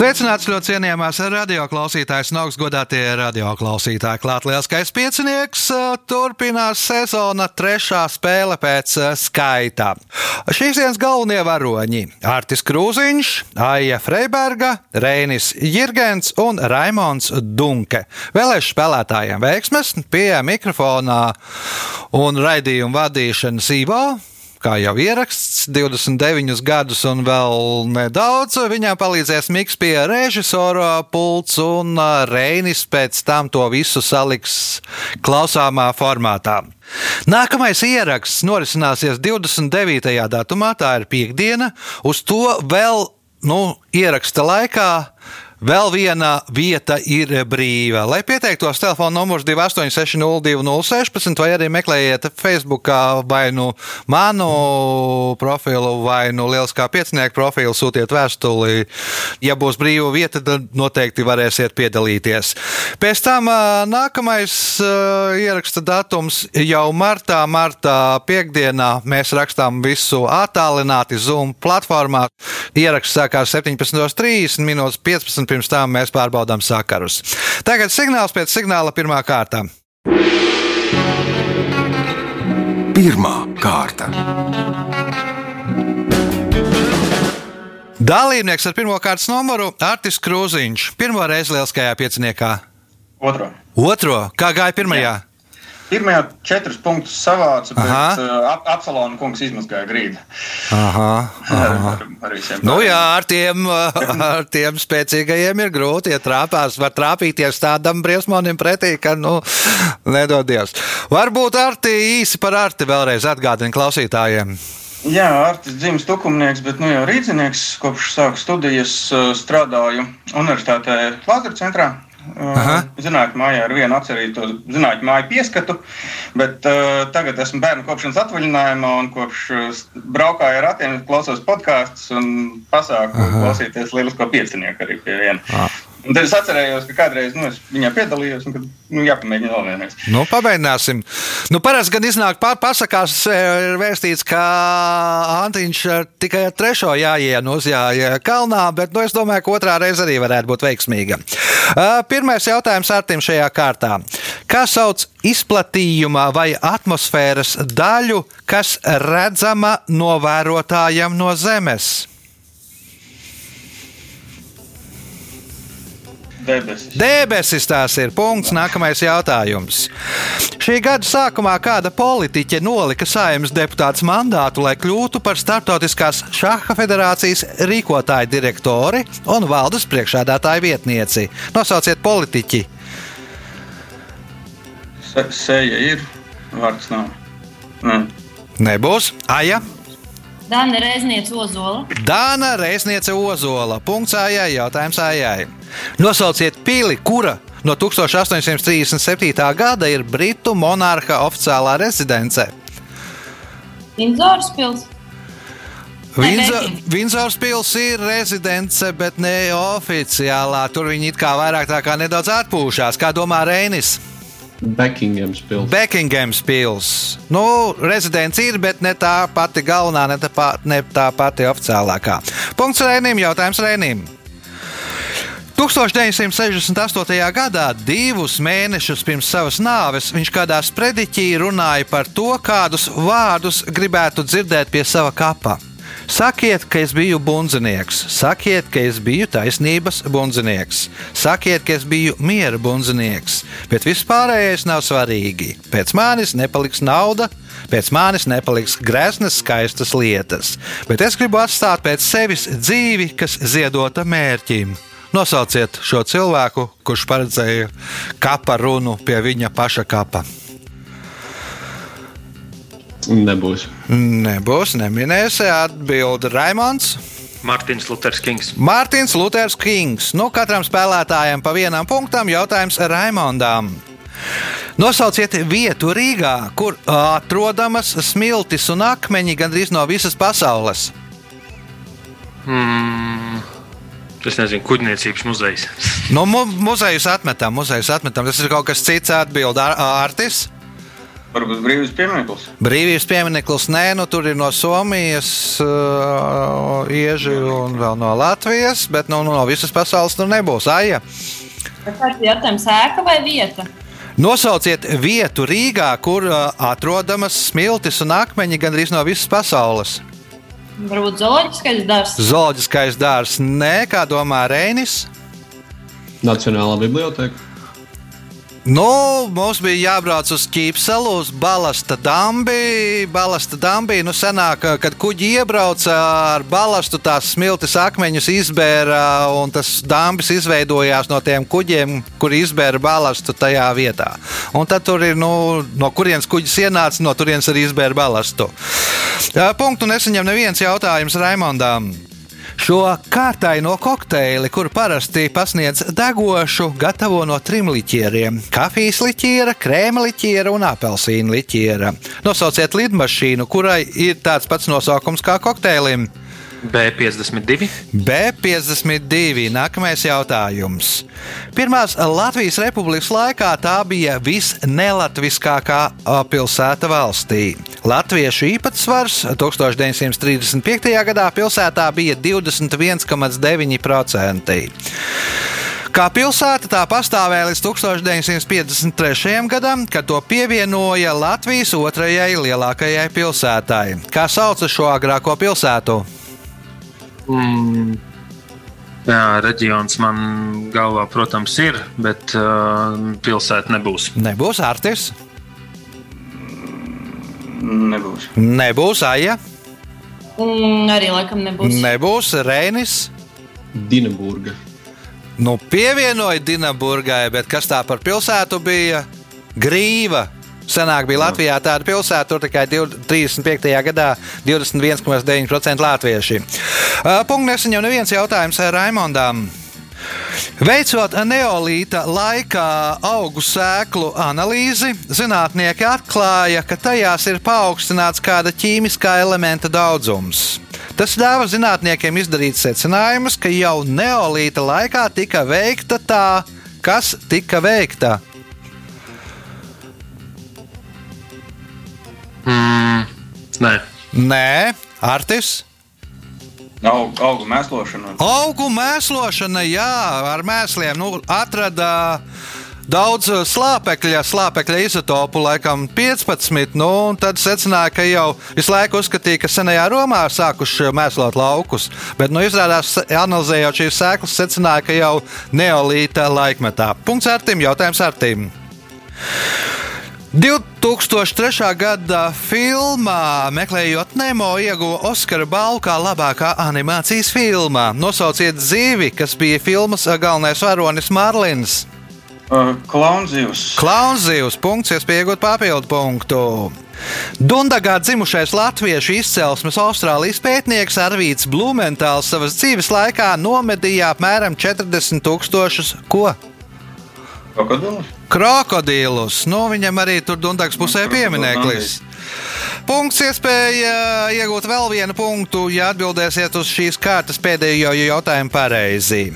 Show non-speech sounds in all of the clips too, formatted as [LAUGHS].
Sveicināts ļoti cienījamās radioklausītājas un augstgadātie radioklausītāji. Klāt lielskais piecinieks turpinās sezona trešā spēle pēc skaita. Šīs dienas galvenie varoņi - Artis Krūziņš, Aija Freiberga, Reinis Jirgens un Raimons Dunke. Vēlēšu spēlētājiem veiksmes pie mikrofona un raidījuma vadīšanas Ivo kā jau ieraksts, 29 gadus un vēl nedaudz. Viņam palīdzēs Mikls pie režisora pults un Reinis pēc tam to visu saliks klausāmā formātā. Nākamais ieraksts norisināsies 29. datumā, tā ir piekdiena. Uz to vēl nu, ieraksta laikā Vēl viena vieta ir brīva. Lai pieteiktos, telefona numurs 286-0216, vai arī meklējiet Facebook vai nu manu profilu, vai nu Lieliskā piecinieku profilu, sūtiet vēstuli. Ja būs brīva vieta, tad noteikti varēsiet piedalīties. Pēc tam nākamais ieraksta datums jau martā, martā piekdienā. Mēs rakstām visu attālināti Zoom platformā. Ieraksts sākās 17.30 minūtes 15 pirms tam mēs pārbaudām sakarus. Tagad signāls pēc signāla pirmā kārta. Pirmā kārta. Dalībnieks ar pirmā kārtas numuru - Artis Krūziņš. Pirmo reizi lieliskajā pieciniekā. Otro. Otro. Kā gāja pirmajā? Jā. Pirmajā četrus punktus savāca, bet uh, Apsalona kungs izmazgāja grīdu. Aha, [LAUGHS] aha. Ar, ar Nu jā, ar tiem, ar tiem spēcīgajiem ir grūti. Ja trāpās, var trāpīties tādam briesmonim pretī, ka, nu, nedodies. Varbūt Arti īsi par Arti vēlreiz atgādina klausītājiem. Jā, Artis dzimis tukumnieks, bet nu jau rīznieks. Kopš sāku studijas uh, strādāju Universitātē Lāzera centrā. Uh, zinātnē, mājā ar vienu atcerītu zinātnē, māju pieskatu, bet uh, tagad esmu bērnu kopšanas atvaļinājumā un kopš uh, braukāju ar ratiem, klausos podkāstus un pasāku Aha. klausīties lielisko piecinieku arī pie viena. Un tad es atcerējos, ka kādreiz nu, viņā piedalījos, un nu, jāpamēģina vēl vienreiz. Nu, pamēģināsim. Nu, Parasti gan iznāk pār pasakās, ir vēstīts, ka Antiņš tikai ar trešo jāienu uzjāja kalnā, bet nu, es domāju, ka otrā reize arī varētu būt veiksmīga. Pirmais jautājums Artim šajā kārtā. Kā sauc izplatījuma vai atmosfēras daļu, kas redzama novērotājam no Zemes? Debesis. Debesis tās ir. Punkts. Nākamais jautājums. Šī gada sākumā kāda politiķe nolika saimnes deputāts mandātu, lai kļūtu par Startautiskās šaha federācijas rīkotāju direktori un valdes priekšādātāju vietnieci. Nosauciet politiķi. Se, seja ir, vārds nav. Ne. Nebūs. Aja. Dāna Reizniece Ozola. Dāna Reizniece Ozola. Punkts Ājai. Jautājums Ājai. Nosauciet pili, kura no 1837. gada ir Britu monarha oficiālā rezidence. Vindzors pils. Vindzors pils ir rezidence, bet ne oficiālā. Tur viņi it kā vairāk tā kā nedaudz atpūšās. Kā domā Reinis? Bekingams pils. Bekingams pils. Nu, rezidents ir, bet ne tā pati galvenā, ne tā, pā, ne tā pati oficiālākā. Punkts Rēnim, jautājums Rēnim. 1968. gadā, divus mēnešus pirms savas nāves, viņš kādā sprediķī runāja par to, kādus vārdus gribētu dzirdēt pie sava kapa. Sakiet, ka es biju bundzinieks, sakiet, ka es biju taisnības bundzinieks, sakiet, ka es biju miera bundzinieks, bet viss pārējais nav svarīgi. Pēc manis nepaliks nauda, pēc manis nepaliks greznas skaistas lietas, bet es gribu atstāt pēc sevis dzīvi, kas ziedota mērķim. Nosauciet šo cilvēku, kurš paredzēja kapa runu pie viņa paša kapa. Nebūs. Nebūs, neminēsi. Atbildi Raimons. Mārtiņš Luters Kings. Mārtiņš Luters Kings. Nu, katram spēlētājam pa vienam punktam jautājums Raimondām. Nosauciet vietu Rīgā, kur atrodamas smiltis un akmeņi gandrīz no visas pasaules. Hmm. Es nezinu, kuģniecības muzejs. Nu, mu muzejus atmetam, muzejus atmetam. Tas ir kaut kas cits, atbild Ar Artis. Varbūt brīvības piemineklis. Brīvības piemineklis, nē, nu tur ir no Somijas, uh, Ieži un vēl no Latvijas, bet nu, no visas pasaules tur nebūs. Aija, Kāds ir jautājums, ēka vai vieta? nosauciet vietu Rīgā, kur uh, atrodamas smiltis un akmeņi gandrīz no visas pasaules. Varbūt zooloģiskais darbs. Zooloģiskais dārzs, nē, kā domā Reinis. Nacionālā biblioteka. Nu, mums bija jābrauc uz Ķīpsalu, uz Balasta dambi. Balasta dambi, nu, senāk, kad kuģi iebrauca ar balastu, tās smiltis akmeņus izbēra, un tas dambis izveidojās no tiem kuģiem, kuri izbēra balastu tajā vietā. Un tad tur ir, nu, no kurienes kuģis ienāca, no turienes arī izbēra balastu. Jā, Punktu nesaņem neviens jautājums Raimondām. Šo kārtaino kokteili, kur parasti pasniedz degošu, gatavo no trim liķieriem - kafijas liķiera, krēma liķiera un apelsīna liķiera. Nosauciet lidmašīnu, kurai ir tāds pats nosaukums kā kokteilim. B52. B52. Nākamais jautājums. Pirmās Latvijas republikas laikā tā bija visnelatviskākā pilsēta valstī. Latviešu īpatsvars 1935. gadā pilsētā bija 21,9%. Kā pilsēta tā pastāvēja līdz 1953. gadam, kad to pievienoja Latvijas otrajai lielākajai pilsētai. Kā sauca šo agrāko pilsētu? Mm. Jā, reģions man galvā, protams, ir, bet uh, pilsēta nebūs. Nebūs Artis, Nebūs. nebūs Aija, Mm, arī laikam nebūs. nebūs Reinis. Dienburga. Nu, pievienoja Dienaburgai, bet kas tā par pilsētu bija? Grīva. Senāk bija Latvijā tāda pilsēta, tur tikai 20 35. gadā 21,9% latvieši. Punkts nesaņem neviens jautājums Raimondam. Veicot neolīta laikā augu sēklu analīzi, zinātnieki atklāja, ka tajās ir paaugstināts kāda ķīmiskā elementa daudzums. Tas ļāva zinātniekiem izdarīt secinājumus, ka jau neolīta laikā tika veikta tā, kas tika veikta. Mm. Nē, Nē, Artis. Aug, augu mēslošana. Augu mēslošana, jā, ar mēsliem nu, atrada daudz slāpekļa, slāpekļa izotopu, laikam 15. Nu, un tad secināja, ka jau visu laiku uzskatīja, ka senajā Romā sākuši mēslot laukus. Bet, nu, izrādās, analizējot šīs sēklas, secināja, ka jau neolīta laikmetā. Punkts ar tim, jautājums ar tim. 2003. gada filmā Meklējot Nemo ieguva Oskara balvu kā labākā animācijas filmā. Nosauciet dzīvi, kas bija filmas galvenais varonis Marlins. Uh, Klaunzijus. Klaunzijus punkts, iespējot papildu punktu. Dundagā dzimušais latviešu izcelsmes Austrālijas pētnieks Arvīts Blumentāls savas dzīves laikā nomedīja apmēram 40 tūkstošus ko? Krokodils. Krokodilus. Nu, viņam arī tur Dunkas pusē piemineklis. Punkts iespēja iegūt vēl vienu punktu, ja atbildēsiet uz šīs kārtas pēdējo jautājumu pareizi.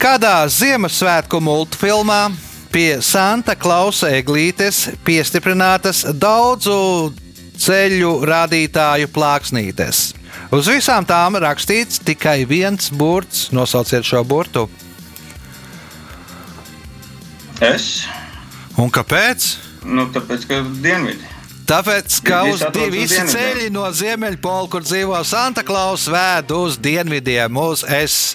Kādā Ziemassvētku multfilmā pie Santa Klausa eglītes piestiprinātas daudzu ceļu rādītāju plāksnītes? Uz visām tām rakstīts tikai viens burts. Nosauciet šo burtu. Es. Un kāpēc? Nu, tāpēc, ka dienvidi. Tāpēc, ka Visi uz dienvidiem. ceļi no Ziemeļpola, kur dzīvo Santa Klausa, vēd uz dienvidiem, uz S.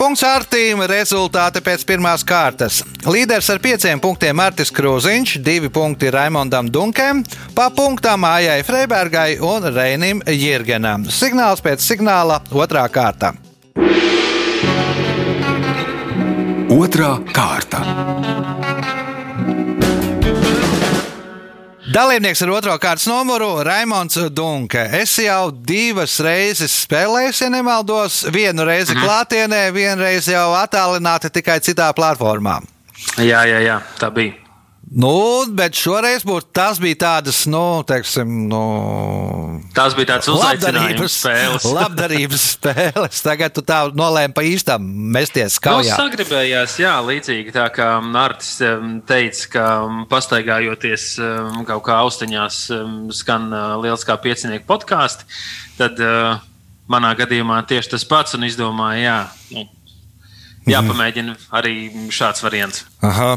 Punkts Artīm, rezultāti pēc pirmās kārtas. Līderis ar pieciem punktiem Martis Krūziņš, divi punkti Raimondam Dunkem, pa punktām Mājai Freibergai un Reinim Jirgenam. Signāls pēc signāla otrā kārta. Otra kārta. Dalībnieks ar otro kārtas numuru - Raimons Dunke. Es jau divas reizes spēlēju, ja nemaldos. Vienu reizi klātienē, vienu reizi jau attālināti tikai citā platformā. jā, jā, jā tā bija. Nu, bet šoreiz būtu, tas bija tādas, nu, teiksim, nu, Tās bija tādas uzaicinājums spēles. [LAUGHS] labdarības spēles. Tagad tu tā nolēmi pa īstam mesties Nu, kaujā. sagribējās, jā, līdzīgi tā kā Nārtis teica, ka pastaigājoties kaut kā austiņās skan eh, liels kā piecinieku podkāstu, tad eh, manā gadījumā tieši tas pats un izdomāju, jā, nu, jāpamēģina arī šāds variants. Aha.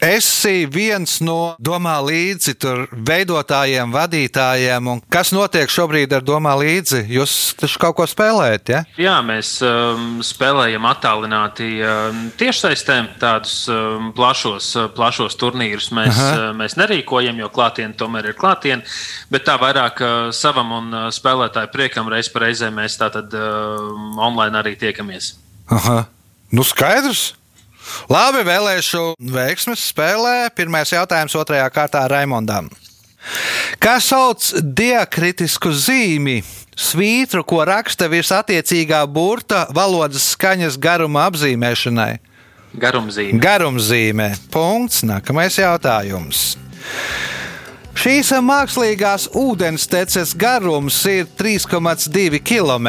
Esi viens no domā līdzi tur veidotājiem, vadītājiem. un Kas notiek šobrīd ar domā līdzi? Jūs taču kaut ko spēlējat, ja? Jā, mēs um, spēlējam attālināti um, tiešsaistē tādus um, plašos, uh, plašos turnīrus. Mēs, uh, mēs nerīkojam, jo klātienē tomēr ir klātienē, bet tā vairāk uh, savam un uh, spēlētāju priekam reiz pa reizē mēs tātad um, online arī tiekamies. Aha. Nu, skaidrs. Labi, vēlēšu veiksmes spēlē. Pirmais jautājums otrajā kārtā Raimondam. Kā sauc diakritisku zīmi, svītru, ko raksta virs attiecīgā burta valodas skaņas garuma apzīmēšanai? Garumzīme. Garumzīmē. Punkts. Nākamais jautājums. Šīs mākslīgās ūdensteces garums ir 3,2 km.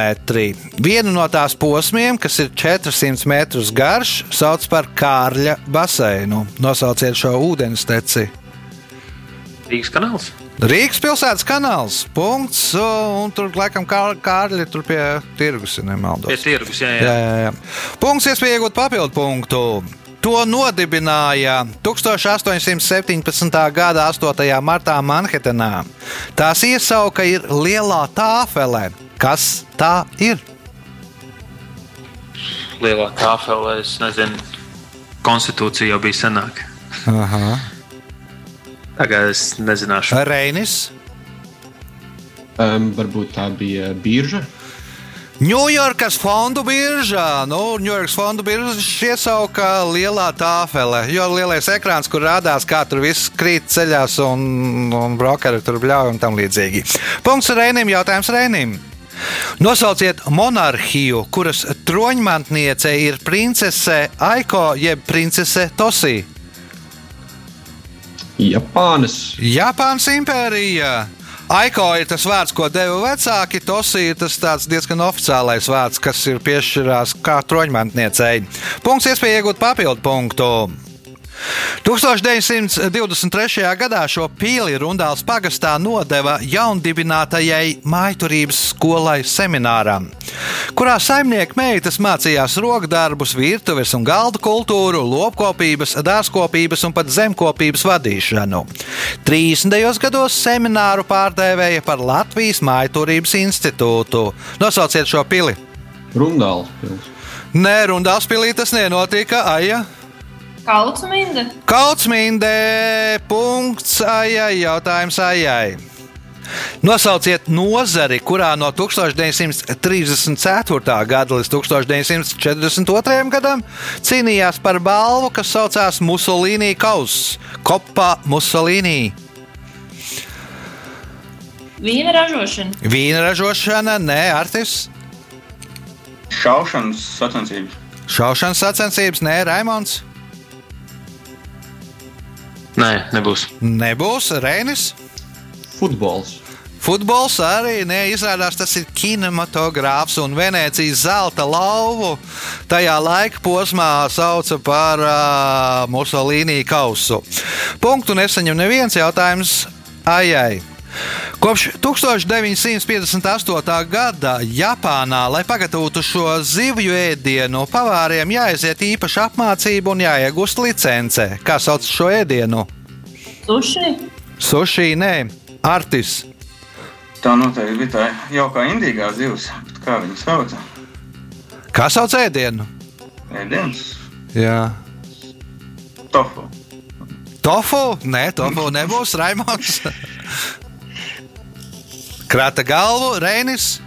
Vienu no tās posmiem, kas ir 400 metrus garš, sauc par Kārļa baseinu. Nosauciet šo ūdensteci. Rīgas kanāls. Rīgas pilsētas kanāls. Punkts. Un tur laikam kā- Kārļi tur pie tirgus, ja nemaldos. Pie tirgus, jā. Jā, jā, jā. Punkts, iespēja iegūt papildu punktu. To nodibināja 1817. gada 8. martā Manhetenā. Tās iesauka ir Lielā tāfele. Kas tā ir? Lielā tāfelē, es nezinu, konstitūcija jau bija senāka. Aha. Tagad es nezināšu. Reinis. Um, varbūt tā bija birža. Ņujorkas fondu biržā. Nu, Ņujorkas fondu birža iesauka lielā tāfele. Jo lielais ekrāns, kur rādās, kā tur viss krīt ceļās, un, un brokeri tur bļauj un tam līdzīgi. Punkts Reinim, jautājums Reinim. Nosauciet monarhiju, kuras troņmantniece ir princese Aiko jeb princese Tosī. Japānas. Japānas impērija. Aiko ir tas vārds, ko deva vecāki. Tosī ir tas diezgan oficiālais vārds, kas ir piešķirās kā troņmantniecei. Punkts, iespēja iegūt papildu punktu. 1923. gadā šo pīli Rundāls pagastā nodeva jaundibinātajai mājturības skolai semināram, kurā saimnieku meitas mācījās rokdarbus, virtuves un galda kultūru, lopkopības, dārzkopības un pat zemkopības vadīšanu. 30. gados semināru pārdēvēja par Latvijas mājturības institūtu. Nosauciet šo pili! Rundāls pils. Nē, Rundāls pilī tas nenotika. Aija! Kautsminde. Kautsmīndē, punkts, ajai, jautājums ajai. Nosauciet nozari, kurā no 1934. gada līdz 1942. gadam cīnījās par balvu, kas saucās Musolīnī kauss, Kopā Musolīnī. Vīna ražošana. Vīna ražošana, nē, Artis. Šaušanas sacensības. Šaušanas sacensības, nē, Raimons. Nē, nebūs. Nebūs Reinis. Futbols. Futbols arī neizrādās, tas ir kinematogrāfs un Venecijas zelta lauvu. Tajā laika posmā sauca par uh, Musolīnī kausu. Punktu nesaņem neviens jautājums Aijai. Kopš 1958. gada Japānā, lai pagatavotu šo zivju ēdienu, pavāriem jāiziet īpaša apmācība un jāiegūst licence. Kā sauc šo ēdienu? Suši. Sushi, nē, Artis. Tā noteikti bija tā jaukā indīgā zivs. Kā viņu sauc? Kā sauc ēdienu? Ēdienas. Jā. Tofu. Tofu? Nē, tofu nebūs Raimons. [LAUGHS] Krata galvu, Reinis.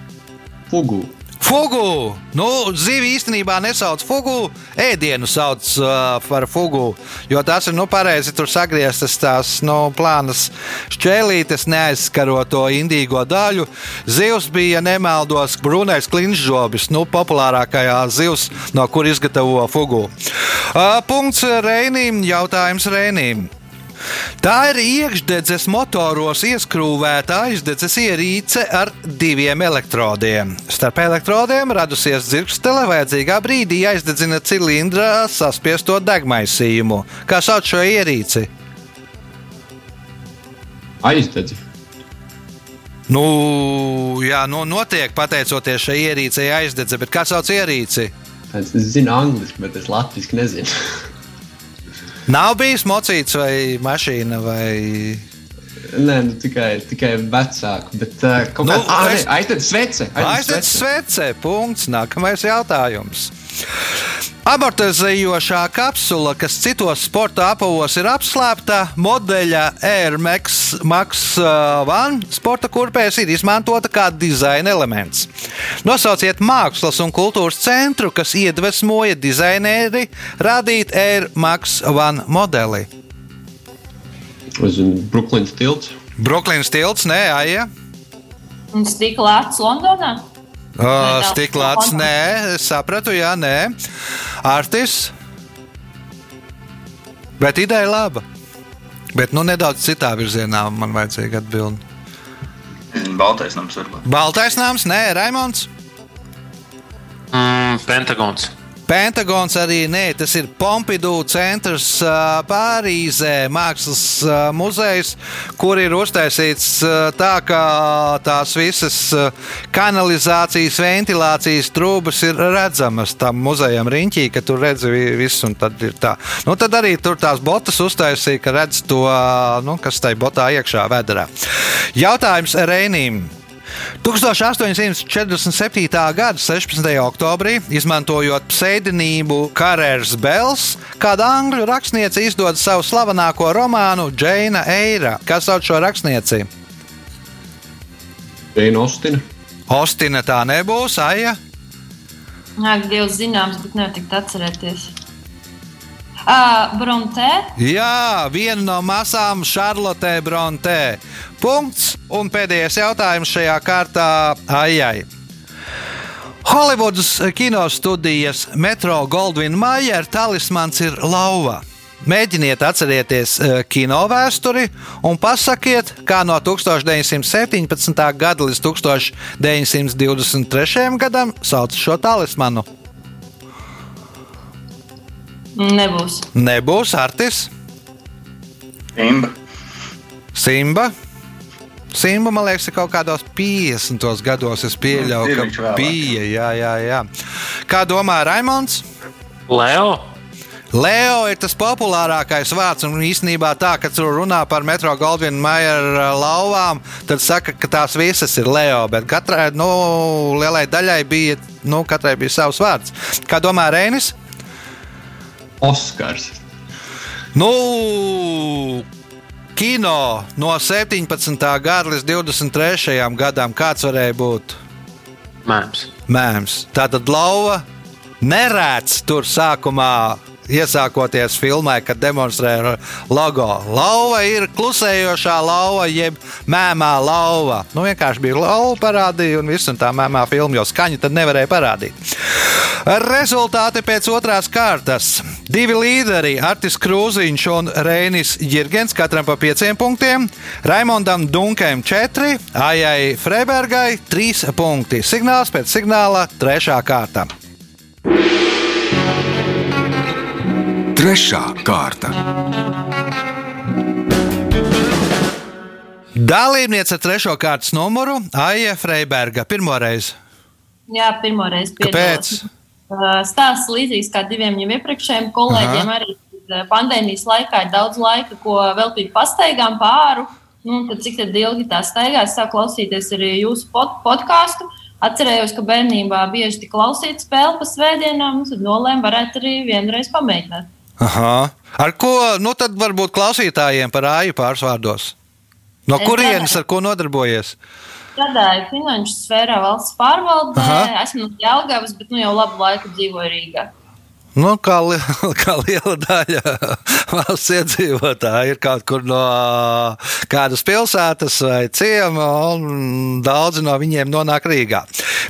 Fugu. Fugu! Nu, zivi īstenībā nesauc fugu, ēdienu sauc uh, par fugu. Jo tas ir nu, pareizi tur sagrieztas tās nu, plānas šķēlītes, neaizskarot to indīgo daļu. Zivs bija, ja nemaldos, brūnais klinšžobis, nu, populārākā zivs, no kur izgatavo fugu. Uh, punkts Reinim, jautājums Reinim. Tā ir iekšdedzes motoros ieskrūvēta aizdedzes ierīce ar diviem elektrodiem. Starp elektrodiem radusies dzirkstele, vajadzīgā brīdī aizdedzina cilindrā saspiesto degmaisījumu. Kā sauc šo ierīci? Aizdedzi. Nu, jā, nu, notiek pateicoties šai ierīcei aizdedze, bet kā sauc ierīci? Es zinu angliski, bet es latviešu nezinu. [LAUGHS] Nav bijis mocīts vai mašīna vai. Nē, nu, tikai, tikai vecāku. Bet uh, Nu, kā tāda es- - aizdedzi svece. Aizsmeļs svece. Punkts. Nākamais jautājums. Amortizējošā kapsula, kas citos sporta apavos ir apslēpta, modeļa Air Max, Max uh, One sporta kurpēs ir izmantota kā dizaina elements. Nosauciet mākslas un kultūras centru, kas iedvesmoja dizaineri radīt Air Max One modeli. Uz Brooklynas tilts. Brooklynas tilts, nē, Aija. Un stikla acis Londonā. Uh, Stiklāts, nē, sapratu, jā, nē. Artis. Bet ideja laba. Bet nu, nedaudz citā virzienā man vajadzīga atbildēt. Baltais nams varbūt. Baltais nams, nē, Raimons. Mm, Pentagons. Pentagons arī nē, tas ir Pompidou centrs Pārīzē, mākslas muzejs, kur ir uztaisīts tā, ka tās visas kanalizācijas, ventilācijas trūkumas ir redzamas tam muzejam riņķī, ka tur redzi vi- visu, un tad ir tā. Nu, tad arī tur tās botas uztaisīja, ka redz to, nu, kas tai botā iekšā vedrā. Jautājums Reinim. 1847. gada 16. oktobrī, izmantojot pseidonīmu Karērs Bels, kāda angļu rakstniece izdod savu slavenāko romānu Džeina Eira. Kas sauc šo rakstnieci? Dēna Ostina. Ostina tā nebūs, Aija. Nē, Dievs zināms, bet nevar tikt atcerēties. Uh, Bronte. Jā, viena no masām Šarlotē Brontē. Punkts. Un pēdējais jautājums šajā kārtā Aijai. Holivudas kinostudijas Metro Goldwyn Mayer talismans ir lauva. Mēģiniet atcerieties eh, kino vēsturi un pasakiet, kā no 1917. gada līdz 1923. gadam sauc šo talismanu. Nebūs. Nebūs Artis, Imba. Simba. Simba, man liekas, ir kaut kādos 50. gados. Es pieļauju, Ir ka bija. Jā, jā, jā. Kā domā Raimons? Leo. Leo ir tas populārākais vārds, un īsnībā tā, ka tur runā par Metro Goldwyn Mayer uh, lauvām, tad saka, ka tās visas ir Leo, bet katrai, nu, lielai daļai bija, nu, katrai bija savs vārds. Kā domā Reinis? Oskars. Nu, kino no 17. gada līdz 23. gadam, kāds varēja būt Mēms. mēms. Tātad lauva nerēts tur sākumā. Iesākoties filmai, kad demonstrē logo. Lauva ir klusējošā lauva, jeb mēmā lauva. Nu, vienkārši bija lauva parādīja, un viss un tā mēmā filma jau skaņu tad nevarēja parādīt. Rezultāti pēc otrās kārtas. Divi līderi, Artis Krūziņš un Reinis Jirgens, katram pa pieciem punktiem. Raimondam Dunkēm četri, Aijai Freibergai trīs punkti. Signāls pēc signāla trešā kārta. Trešā kārta. Dalībniece ar trešo kārtas numuru Aija Freiberga. Pirmoreiz. Jā, pirmo reizi Kāpēc? Uh, Stāsts līdzīgs kā diviem jau iepriekšējiem kolēģiem. Aha. Arī uh, pandēmijas laikā ir daudz laika, ko veltīt pastaigām pāri. Nu, tad cik tad ilgi tā staigā? Es sāku klausīties arī jūsu pod podkāstu. Atcerējos, ka bērnībā bieži tik klausīt spēli pa svētdienām, un tad nolēmu, varētu arī vienreiz pamēģināt. Aha. Ar ko nu tad varbūt klausītājiem par Aiju pārsvārdos? No Es kurienes ar ko nodarbojies? Strādāju finanšu sfērā, valsts pārvaldē. Aha. Esmu no Jālgavas, bet nu jau labu laiku dzīvoju Rīgā. Nu, kā, li [LAUGHS] kā liela daļa [LAUGHS] valsts iedzīvotāji ir kaut kur no kādas pilsētas vai ciema, un daudzi no viņiem nonāk Rīgā.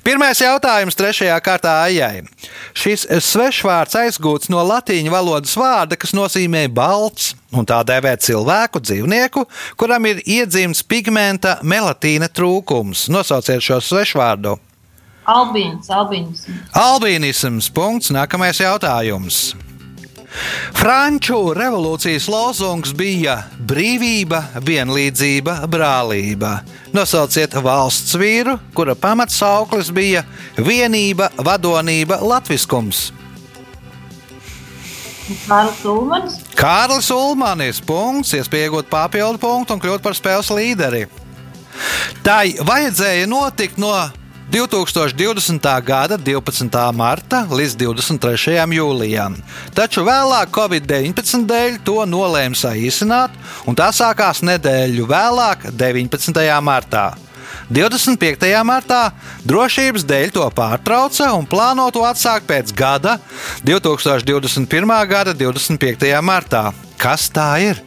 Pirmais jautājums trešajā kārtā Aijai. Šis svešvārds aizgūts no latīņu valodas vārda, kas nozīmē balts, un tā dēvē cilvēku, dzīvnieku, kuram ir iedzimts pigmenta melatīna trūkums. Nosauciet šo svešvārdu. Albīns, albīns. Albīnisms. Punkts. Nākamais jautājums. Franču revolūcijas lozungs bija brīvība, vienlīdzība, brālība. Nosauciet valsts vīru, kura pamatsauklis bija vienība, vadonība, latviskums. Kārlis Ulmans. Kārlis Ulmanis. Punkts, iespējot papildu punktu un kļūt par spēles līderi. Tai vajadzēja notikt no 2020. gada 12. marta līdz 23. jūlijam, taču vēlāk Covid-19 dēļ to nolēma saīsināt, un tā sākās nedēļu vēlāk, 19. martā. 25. martā drošības dēļ to pārtrauca un plāno to atsākt pēc gada, 2021. gada 25. martā. Kas tā ir?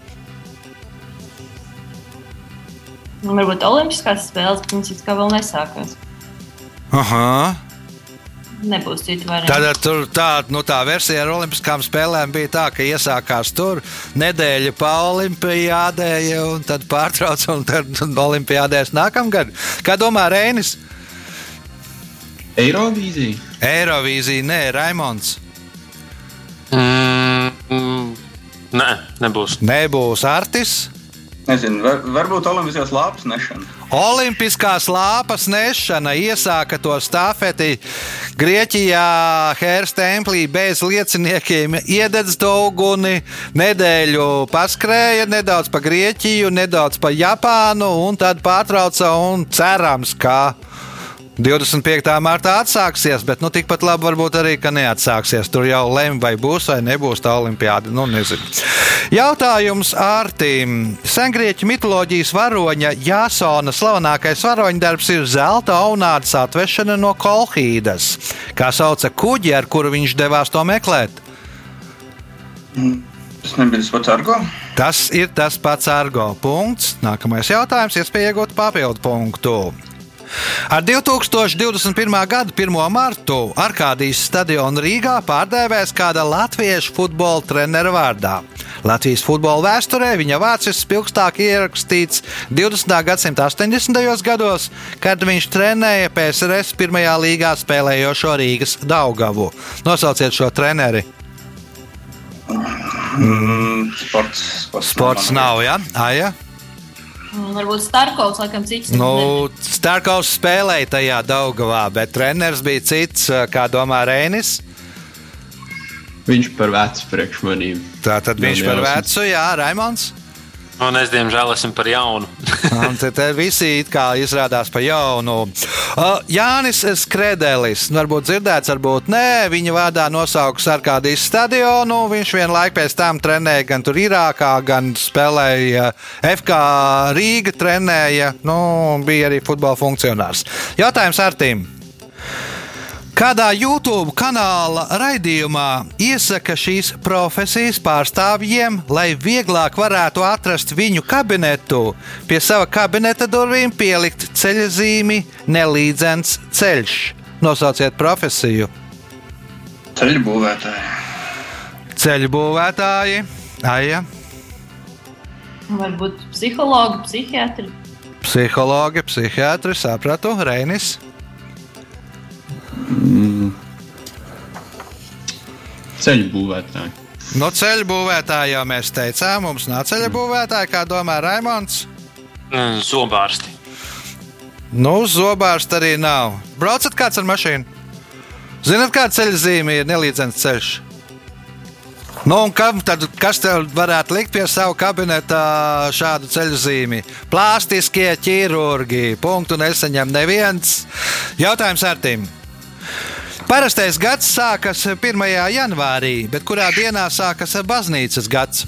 Varbūt Olimpiskās spēles, bet viņas kā vēl nesākās. Aha. Nebūs citu variantu. Tad tur tā, nu, tā versija ar Olimpiskām spēlēm bija tā, ka iesākās tur nedēļa pa Olimpijādē, un tad pārtrauca, un tad Olimpijādēs nākamgad. Kā domā Reinis? Eirovīzija. Eirovīzija, nē, Raimons. Mm, mm, nē, nebūs. Nebūs Artis. Nezinu, var, varbūt Olimpiskās lāpas nešana. Olimpiskās lāpas nešana iesāka to stafeti Grieķijā, Hēras templī bez lieciniekiem. Iededz to uguni, nedēļu paskrēja nedaudz pa Grieķiju, nedaudz pa Japānu, un tad pārtrauca un cerams, ka 25. martā atsāksies, bet nu, tikpat labi varbūt arī, ka neatsāksies. Tur jau lemj, vai būs vai nebūs tā olimpiāda. Nu, nezinu. Jautājums Ārtīm. Sengrieķu mitoloģijas varoņa Jāsona slavenākais varoņdarbs ir zelta aunādas atvešana no Kolhīdas. Kā sauca kuģi, ar kuru viņš devās to meklēt? Tas nebija tas pats argo. Tas ir tas pats argo punkts. Nākamais jautājums, iespēja iegūt papildu punktu. Ar 2021. gada 1. martu Arkādijas stadionu Rīgā pārdēvēs kāda latviešu futbola trenera vārdā. Latvijas futbola vēsturē viņa vārds ir spilgtāk ierakstīts 20. gadsimta 80. gados, kad viņš trenēja PSRS pirmajā līgā spēlējošo Rīgas Daugavu. Nosauciet šo treneri. Mm, sports, sports, Sports nav, ja? Aja? Varbūt Starkovs, laikam, cits. Nu, Starkovs spēlēja tajā Daugavā, bet treneris bija cits, kā domā Reinis. Viņš par vecu priekš manīm. Tā tad viņš Nav par vecu, jā, Raimons. Un es, diemžēl, esmu par jaunu. [LAUGHS] Un te, te visi izrādās par jaunu. Uh, Jānis Skredelis, nu, varbūt dzirdēts, varbūt nē, viņa vārdā nosauks Arkādijas stadionu. Viņš vienlaik pēc tam trenēja gan tur Irākā, gan spēlēja FK Rīga, trenēja, nu, bija arī futbola funkcionārs. Jautājums Artīm. Kādā YouTube kanāla raidījumā iesaka šīs profesijas pārstāvjiem, lai vieglāk varētu atrast viņu kabinetu, pie sava kabineta durvīm pielikt ceļzīmi nelīdzens ceļš. Nosauciet profesiju. Ceļu būvētāji. Ceļu būvētāji, aija, Varbūt psihologi, psihiatri. psihologi, psihiatri, sapratu, Reinis. Ceļu būvētāji. No ceļu būvētāja jau mēs teicām, mums nav ceļu būvētāja, kā domā Raimons. Mm, Zobārsti. Nu, zobārsts arī nav. Braucat kāds ar mašīnu? Zinat, kāda ceļa zīme ir nelīdzens ceļš? Nu, un kam tad, kas tev varētu likt pie sava kabineta šādu ceļu zīmi? Plāstiskie ķirurgi. Punktu nesaņem neviens. Jautājums Artim. Parastais gads sākas 1. janvārī, bet kurā dienā sākas baznīcas gads?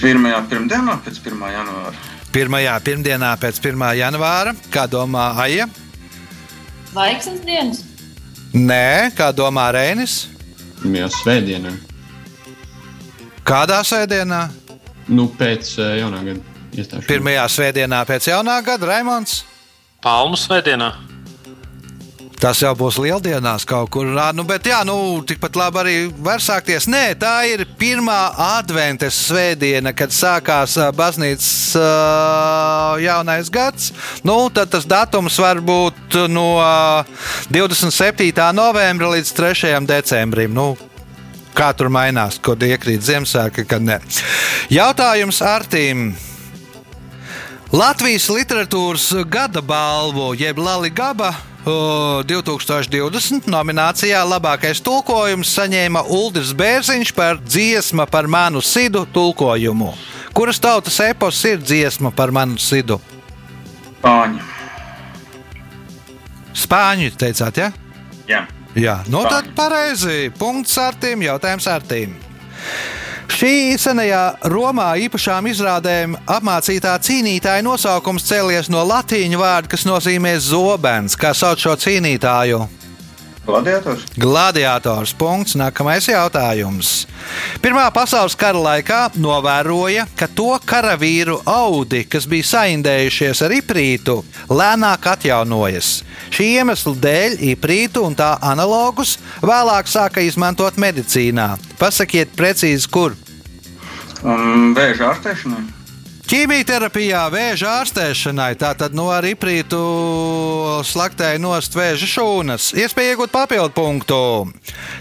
Pirmajā pirmdienā pēc 1. janvāra. Pirmajā pirmdienā pēc 1. janvāra, kā domā Aija? Vaiksnes dienas. Nē, kā domā Rēnis? Pirmajā svētdienā, Kādā svētdienā? nu, pēc uh, jaunā gada iestāšanās. Pirmajā svētdienā pēc jaunā gada Raimons. Palmu svētdienā. Tas jau būs lieldienās kaut kur. Nu, bet, jā, nu, tikpat labi arī var sākties. Nē, tā ir pirmā adventes svētdiena, kad sākās baznīcas ā, jaunais gads. Nu, tad tas datums var būt no ā, 27. novembra līdz 3. decembrim. Nu, kā tur mainās, kad iekrīt Ziemassvētku, kad ne. Jautājums Artīm. Latvijas literatūras gada balvu, jeb Lali Gaba 2020 nominācijā labākais tulkojums saņēma Ulris Bērziņš par dziesmu par manu sidu tulkojumu. Kuras tautas epos ir dziesma par manu sidu? Spāņu. Spāņu teicāt, ja? Jā. Jā, nu Spāņu. tad pareizi. Punkts Artīm, jautājums Artīm. Šī senajā Romā īpašām izrādēm apmācītā cīnītāja nosaukums cēlies no latīņu vārda, kas nozīmē zobens. Kā sauc šo cīnītāju? Gladiators. Gladiators. Punkts. Nākamais jautājums. Pirmā pasaules kara laikā novēroja, ka to karavīru audi, kas bija saindējušies ar iprītu, lēnāk atjaunojas. Šī iemesla dēļ iprītu un tā analogus vēlāk sāka izmantot medicīnā. Pasakiet precīzi, kur. Um, vēža ārstēšanai. Ķīmijterapijā, vēža ārstēšanai, tātad no ar iprītu slaktēja nost vēža šūnas. Iespēja iegūt papildu punktu.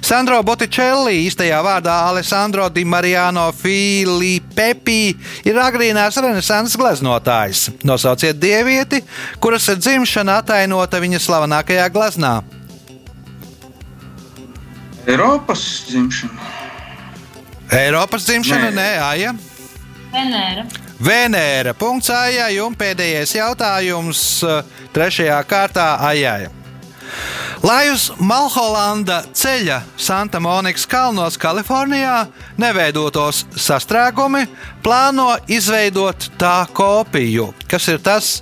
Sandro Botticelli, īstajā vārdā Alessandro Di Mariano Filippi, ir agrīnās renesanses gleznotājs. Nosauciet dievieti, kuras dzimšana atainota viņa slavenākajā gleznā. Eiropas dzimšana. Eiropas dzimšana, Nē. nē, Aija. Venēra. Venēra. Punkts Aijai un pēdējais jautājums eh, trešajā kārtā Aijai. Lai uz Malholanda ceļa Santa Monikas kalnos Kalifornijā neveidotos sastrēgumi, plāno izveidot tā kopiju. Kas ir tas?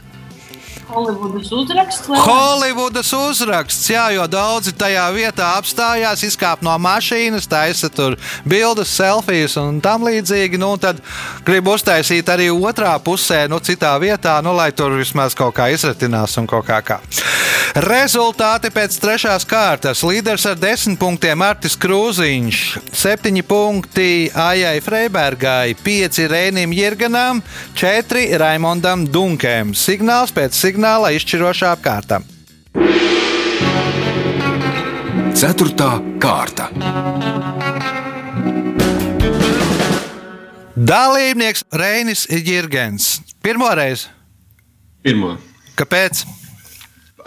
Holivudas uzraksts. Holivudas uzraksts, jā, jo daudzi tajā vietā apstājās, izkāpa no mašīnas, taisa tur bildes, selfijas un tam līdzīgi. Nu, tad gribu uztaisīt arī otrā pusē, nu, citā vietā, nu, lai tur vismaz kaut kā izratinās un kaut kā kā. Rezultāti pēc trešās kārtas. Līderis ar desmit punktiem Artis Krūziņš, septiņi punkti Aijai Freibergai, pieci Rēnim Jirganam, četri Raimondam Dunkēm. Signāls pēc signāla izšķirošā kārta. Ceturtā kārta. Dalībnieks Reinis Jirgens. Pirmoreiz. Pirmā. Kāpēc?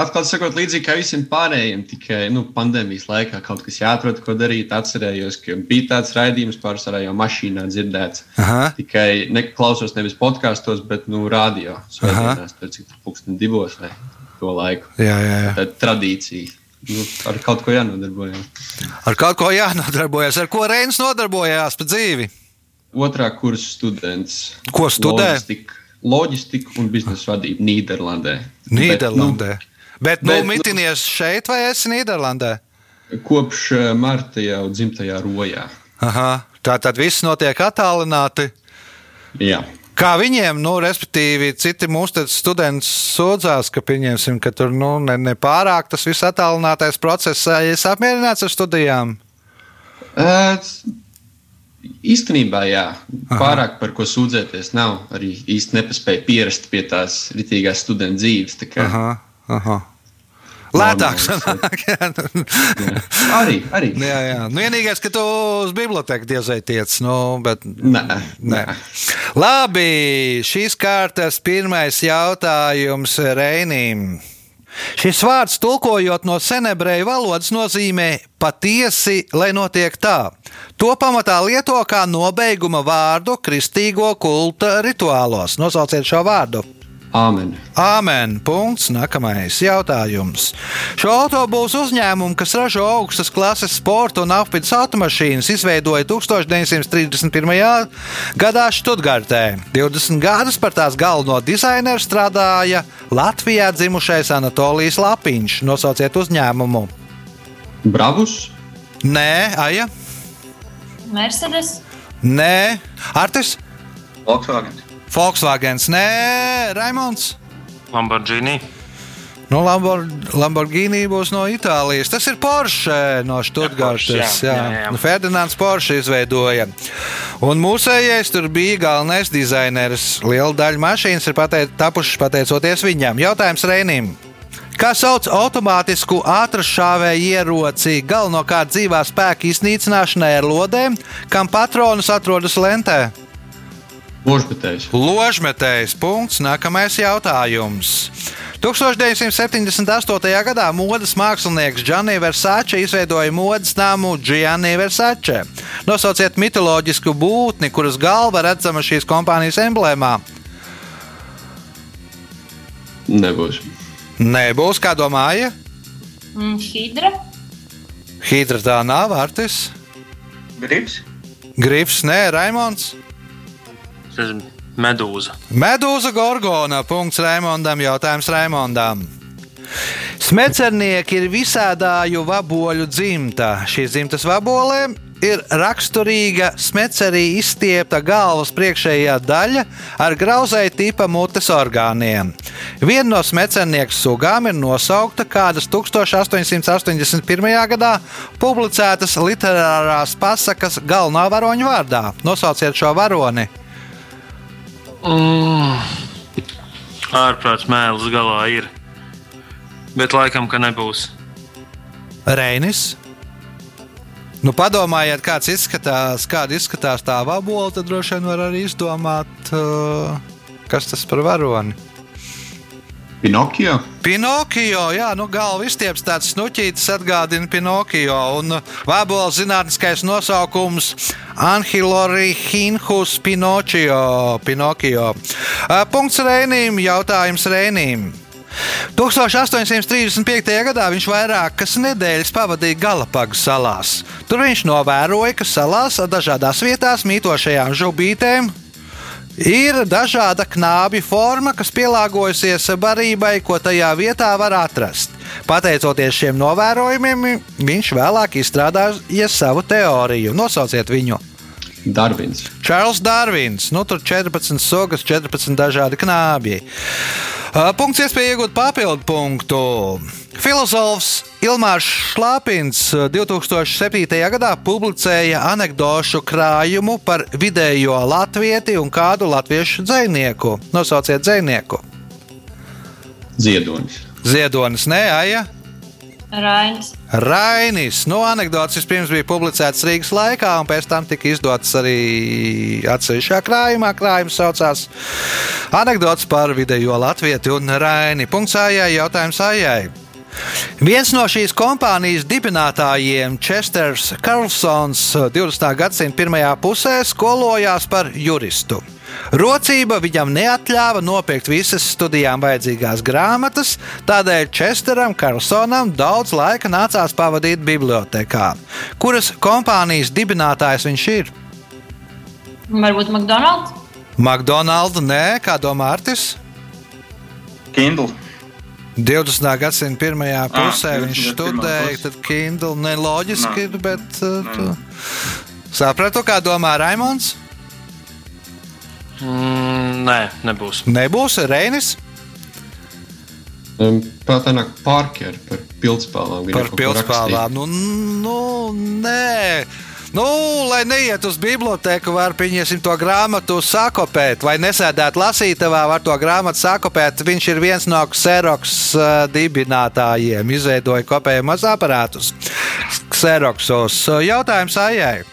Atklāti sakot, līdzīgi kā visiem pārējiem, tikai nu, pandēmijas laikā kaut kas jāatrod, ko darīt. Atcerējos, ka bija tāds raidījums pārsvarā jau mašīnā dzirdēts. Aha. Tikai neklausos nevis podkāstos, bet nu, radio. Svētdienās, tur cik tur pulksten divos vai to laiku. Jā, jā, jā. Tā tradīcija. Nu, ar kaut ko jānodarbojas. Ar kaut ko jānodarbojas. Ar ko Reinis nodarbojās pa dzīvi? Otrā kursa students. Ko studē? Loģistika, loģistika un biznesa vadība Nīderlandē. Nīderlandē. Bet, nu, bet, nu- mitinies šeit vai esi Nīderlandē? Bet, kopš eh, marta jau dzimtajā rojā. Aha. Tā tad viss notiek attālināti. Jā. Kā viņiem, nu, respektīvi, citi mūsu studenti sūdzās, ka, pieņemsim, ka tur nu, ne, ne pārāk tas viss attālinātais process, ja es apmierināts ar studijām. Uh, īstenībā, jā. Pārāk par ko sūdzēties nav. Arī īsti nepaspēja pierast pie tās ritīgās studentu dzīves. tā kā- Aha, aha. Lētāk sanāk. jā. Jā. Arī, arī. jā, jā. Nu, vienīgais, ka tu uz biblioteku diezai tiec, nu, bet Nē, Nē. Labi, šīs kārtas pirmais jautājums Reinim. Šis vārds, tulkojot no senebreju valodas, nozīmē patiesi, lai notiek tā. To pamatā lieto kā nobeiguma vārdu kristīgo kulta rituālos. Nosauciet šo vārdu. Āmen. Āmen. Punkts. Nākamais jautājums. Šo autobusu uzņēmumu, kas ražo augstas klases sporta un apvidus automašīnas, izveidoja 1931. gadā Stuttgartē. 20 gadus par tās galveno dizaineru strādāja Latvijā dzimušais Anatolijas Lapiņš. Nosauciet uzņēmumu. Bravus. Nē, Aija. Mercedes, Nē, Artis, Volkswagen. Volkswagens, nē, Raimons. Lamborghini. Nu, Lambor, Lamborghini būs no Itālijas. Tas ir Porsche no Stuttgartas. Porsche, jā, Jā, jā, jā. Nu, Ferdinands Porsche izveidoja. Un mūsējais tur bija galvenais dizainers. Liela daļa mašīnas ir pateic, tapušas pateicoties viņam. Jautājums Reinim. Kā sauc automātisku ātršāvēju ieroci galvenokārt dzīvā spēka iznīcināšanai ar lodēm, kam patronus atrodas lentē? Ložbetējs. Ložmetējs punkts. Nākamais jautājums. 1978. gadā modes mākslinieks Gianni Versace izveidoja modes namu Gianni Versace. Nosauciet mitoloģisku būtni, kuras galva redzama šīs kompānijas emblēmā. Nebūs. Nebūs, kā domāja. mm, Hidra, Hidra tā nav, Artis. Grips. Grifs, nē, Raimons. Medūza. Medūza Gorgona. Punkts Raimondam. Jautājums Raimondam. Smecernieki ir visādāju vaboļu dzimta. Šīs dzimtas vabolēm ir raksturīga smecerī izstiepta galvas priekšējā daļa ar grauzēju tipa mutes orgāniem. Viena no smecernieku sugām ir nosaukta kādas 1881. gadā publicētas literārās pasakas galvenā varoņa vārdā. Nosauciet šo varoni! Mm. Ārprāts mēlis galā ir. Bet laikam, ka nebūs. Reinis. Nu, padomājiet, kāds izskatās, kāda izskatās tā vabola, tad droši vien var arī izdomāt, uh, kas tas par varoni. Pinokio. Pinokio, jā, nu, galva izstieps tāds snuķītis, atgādina Pinokio. Un vabola zinātniskais nosaukums Anhilorihinhus Pinocchio. Uh, Punkts Reinim, jautājums Reinim. 1835. gadā viņš vairākas nedēļas pavadīja Galapagu salās. Tur viņš novēroja, ka salās dažādās vietās mītošajām žubītēm ir dažāda knābju forma, kas pielāgojusies barībai, ko tajā vietā var atrast. Pateicoties šiem novērojumiem, viņš vēlāk izstrādāja savu teoriju. Nosauciet viņu! Darvins. Čārls Darvins. Nu, tur 14 sugas, 14 dažādi knābji. Uh, Punkts iespēja iegūt papildu punktu. Filozofs Ilmārs Šlāpins uh, 2007. gadā publicēja anekdošu krājumu par vidējo latvieti un kādu latviešu dzinieku. Nosauciet dzinieku. Ziedonis. Ziedonis, nē, Aija. Rainis, Rainis. Nu, anekdots vispirms bija publicēts Rīgas laikā, un pēc tam tika izdots arī atsevišķā krājumā. Krājums saucās Anekdots par vidējo latvieti un Raini. Punkts ājai, jautājums ājai. Viens no šīs kompānijas dibinātājiem, Chesters Karlsons, 20. gadsimta pirmajā pusē skolojās par juristu. Rocība viņam neatļāva nopirkt visas studijām vajadzīgās grāmatas, tādēļ Chesteram Karlsonam daudz laika nācās pavadīt bibliotekā. Kuras kompānijas dibinātājs viņš ir? varbūt McDonald's, McDonald's, nē, kā domā Artis? Kindle. 20. gadsimta pirmajā pusē Ah, viņš 21. studēja, tad Kindle neloģiski ir, bet uh, tu sapratu, kā domā Raimons. Mm, nē, nebūs. Nebūs Reinis nāk Parker par pildspēlām. Viņa par pildspēlām. Nu, nu, nē. Nu, lai neiet uz biblioteku, var pieņemsim to grāmatu sakopēt, vai nesēdēt lasītavā, var to grāmatu sakopēt. Viņš ir viens no Xerox uh, dibinātājiem, izveidoja kopējumus aparātus. Xeroxos. Jautājums Aijai.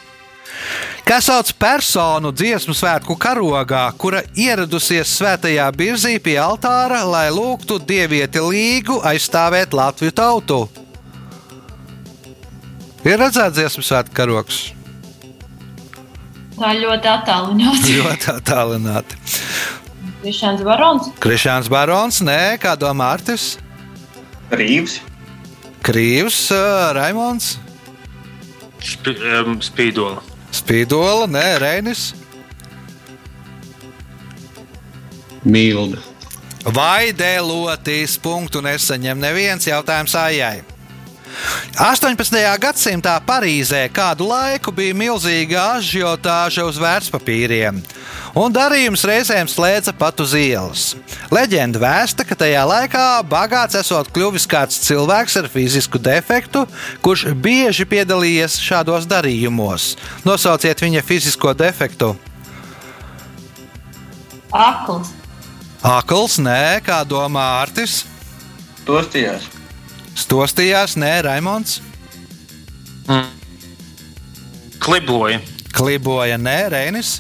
Kas sauc personu dziesmu svētku karogā, kura ieradusies svētajā birzī pie altāra, lai lūgtu dievieti līgu aizstāvēt Latviju tautu? Ir redzēts dziesmu svētku karogs. tā ļoti attālināta. [LAUGHS] Ļoti attālināti. Krišāns Barons, Krišāns Barons, nē, kā domā Artis? Rīvs. Krīvs, ā, Raimons, Spi, um, spīdola. Spīdola, nē, Reinis. Milda. Vai dēlotīs punktu nesaņem neviens jautājums ājai? 18. gadsimtā Parīzē kādu laiku bija milzīga ažiotāža uz vērtspapīriem, un darījums reizēm slēdza pat uz ielas. Leģenda vēsta, ka tajā laikā bagāts esot kļuvis kāds cilvēks ar fizisku defektu, kurš bieži piedalījies šādos darījumos. Nosauciet viņa fizisko defektu. Akls. Akls, nē, kā domā Artis. Tostījās. Stostījās, nē, Raimons. Mm. Kliboja. Kliboja, nē, Reinis.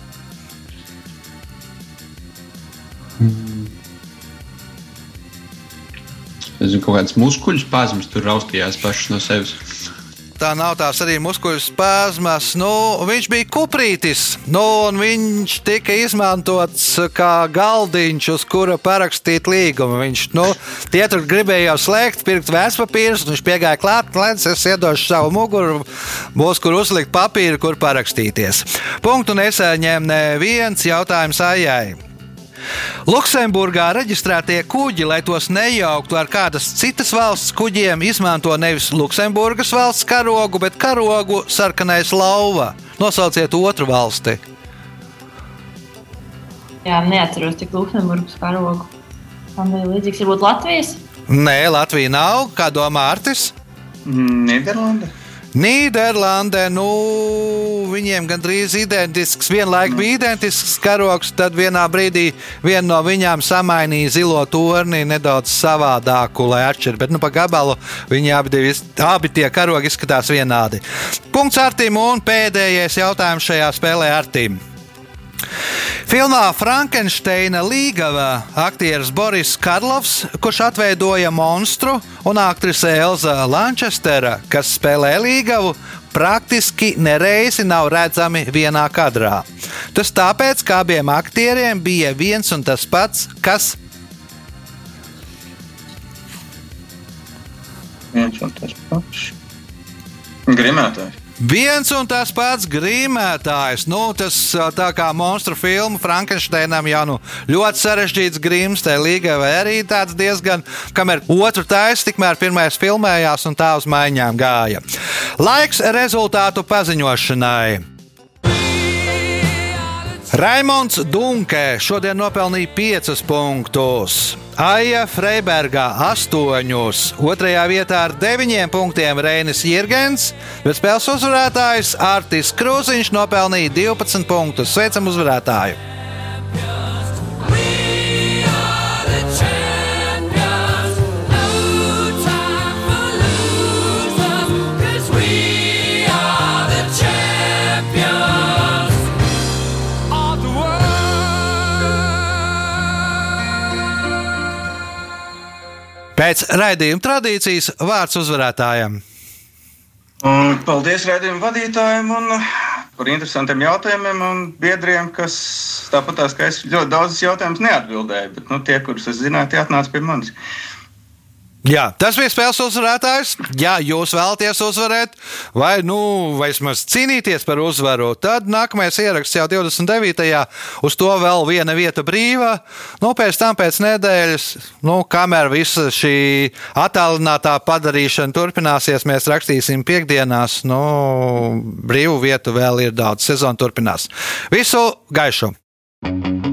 Es zinu, kaut kādas muskuļu spēzmas tur raustījās pašas no sevis. Tā nav tās arī muskuļu spēzmas. Nu, viņš bija kuprītis, nu, un viņš tika izmantots kā galdiņš, uz kura parakstīt līgumu. Viņš, nu, tie tur gribēja jau slēgt, pirkt vēstpapīrus, un viņš piegāja klāt, lai es iedošu savu muguru, būs kur uzlikt papīru, kur parakstīties. Punktu nesaņēma neviens jautājums Aijai. Luksemburgā reģistrētie kuģi, lai tos nejauktu ar kādas citas valsts kuģiem, izmanto nevis Luksemburgas valsts karogu, bet karogu sarkanais lauva. Nosauciet otru valsti. Jā, neatceros tik Luksemburgas karogu. Tam bija līdzīgs, varbūt Latvijas. Nē, Latvija nav. Kā domā Artis? Nīderlanda. Nīderlandē, nu, viņiem gandrīz identisks, vienlaikus bija identisks karoks, tad vienā brīdī viena no viņām samainīja zilo torni nedaudz savādāku, lai atšķirtu. Bet, nu, pa gabalu viņi abi, divi, abi tie karogi izskatās vienādi. Punkts Artim un pēdējais jautājums šajā spēlē Artim. Filmā Frankensteina līgava aktieris Boris Karlovs, kurš atveidoja monstru, un aktrise Elza Lančestera, kas spēlē līgavu, praktiski nereizi nav redzami vienā kadrā. Tas tāpēc, ka abiem aktieriem bija viens un tas pats, kas Viens un tas pats. Grimētājs. Viens un tas pats grimētājs. Nu, tas tā kā monstru filmu Frankensteinam jau nu, ļoti sarežģīts grims, tā līga vai arī tāds diezgan, kamēr otru taisa, tikmēr pirmais filmējās un tā uz maiņām gāja. Laiks rezultātu paziņošanai. Raimons Dunkē šodien nopelnīja 5 punktus, Aija Freibergā 8, otrajā vietā ar 9 punktiem Reinis Jirgens, bet spēles uzvarētājs Artis Krūziņš nopelnīja 12 punktus. Sveicam uzvarētāju! Pēc raidījuma tradīcijas vārds uzvarētājiem. Paldies raidījuma vadītājiem un par interesantiem jautājumiem un biedriem, kas tāpat tās, ka es ļoti daudzus jautājumus neatbildēju, bet nu, tie, kurus es zināju, tie atnāca pie manis. Jā, tas bija spēles uzvarētājs. Ja jūs vēlaties uzvarēt, vai nu vismaz cīnīties par uzvaru, tad nākamais ieraksts jau 29. uz to vēl viena vieta brīva. Nu, pēc tam, pēc nedēļas, nu, kamēr visa šī attālinātā padarīšana turpināsies, mēs rakstīsim piekdienās. Nu, brīvu vietu vēl ir daudz. Sezona turpinās. Visu gaišu! thank you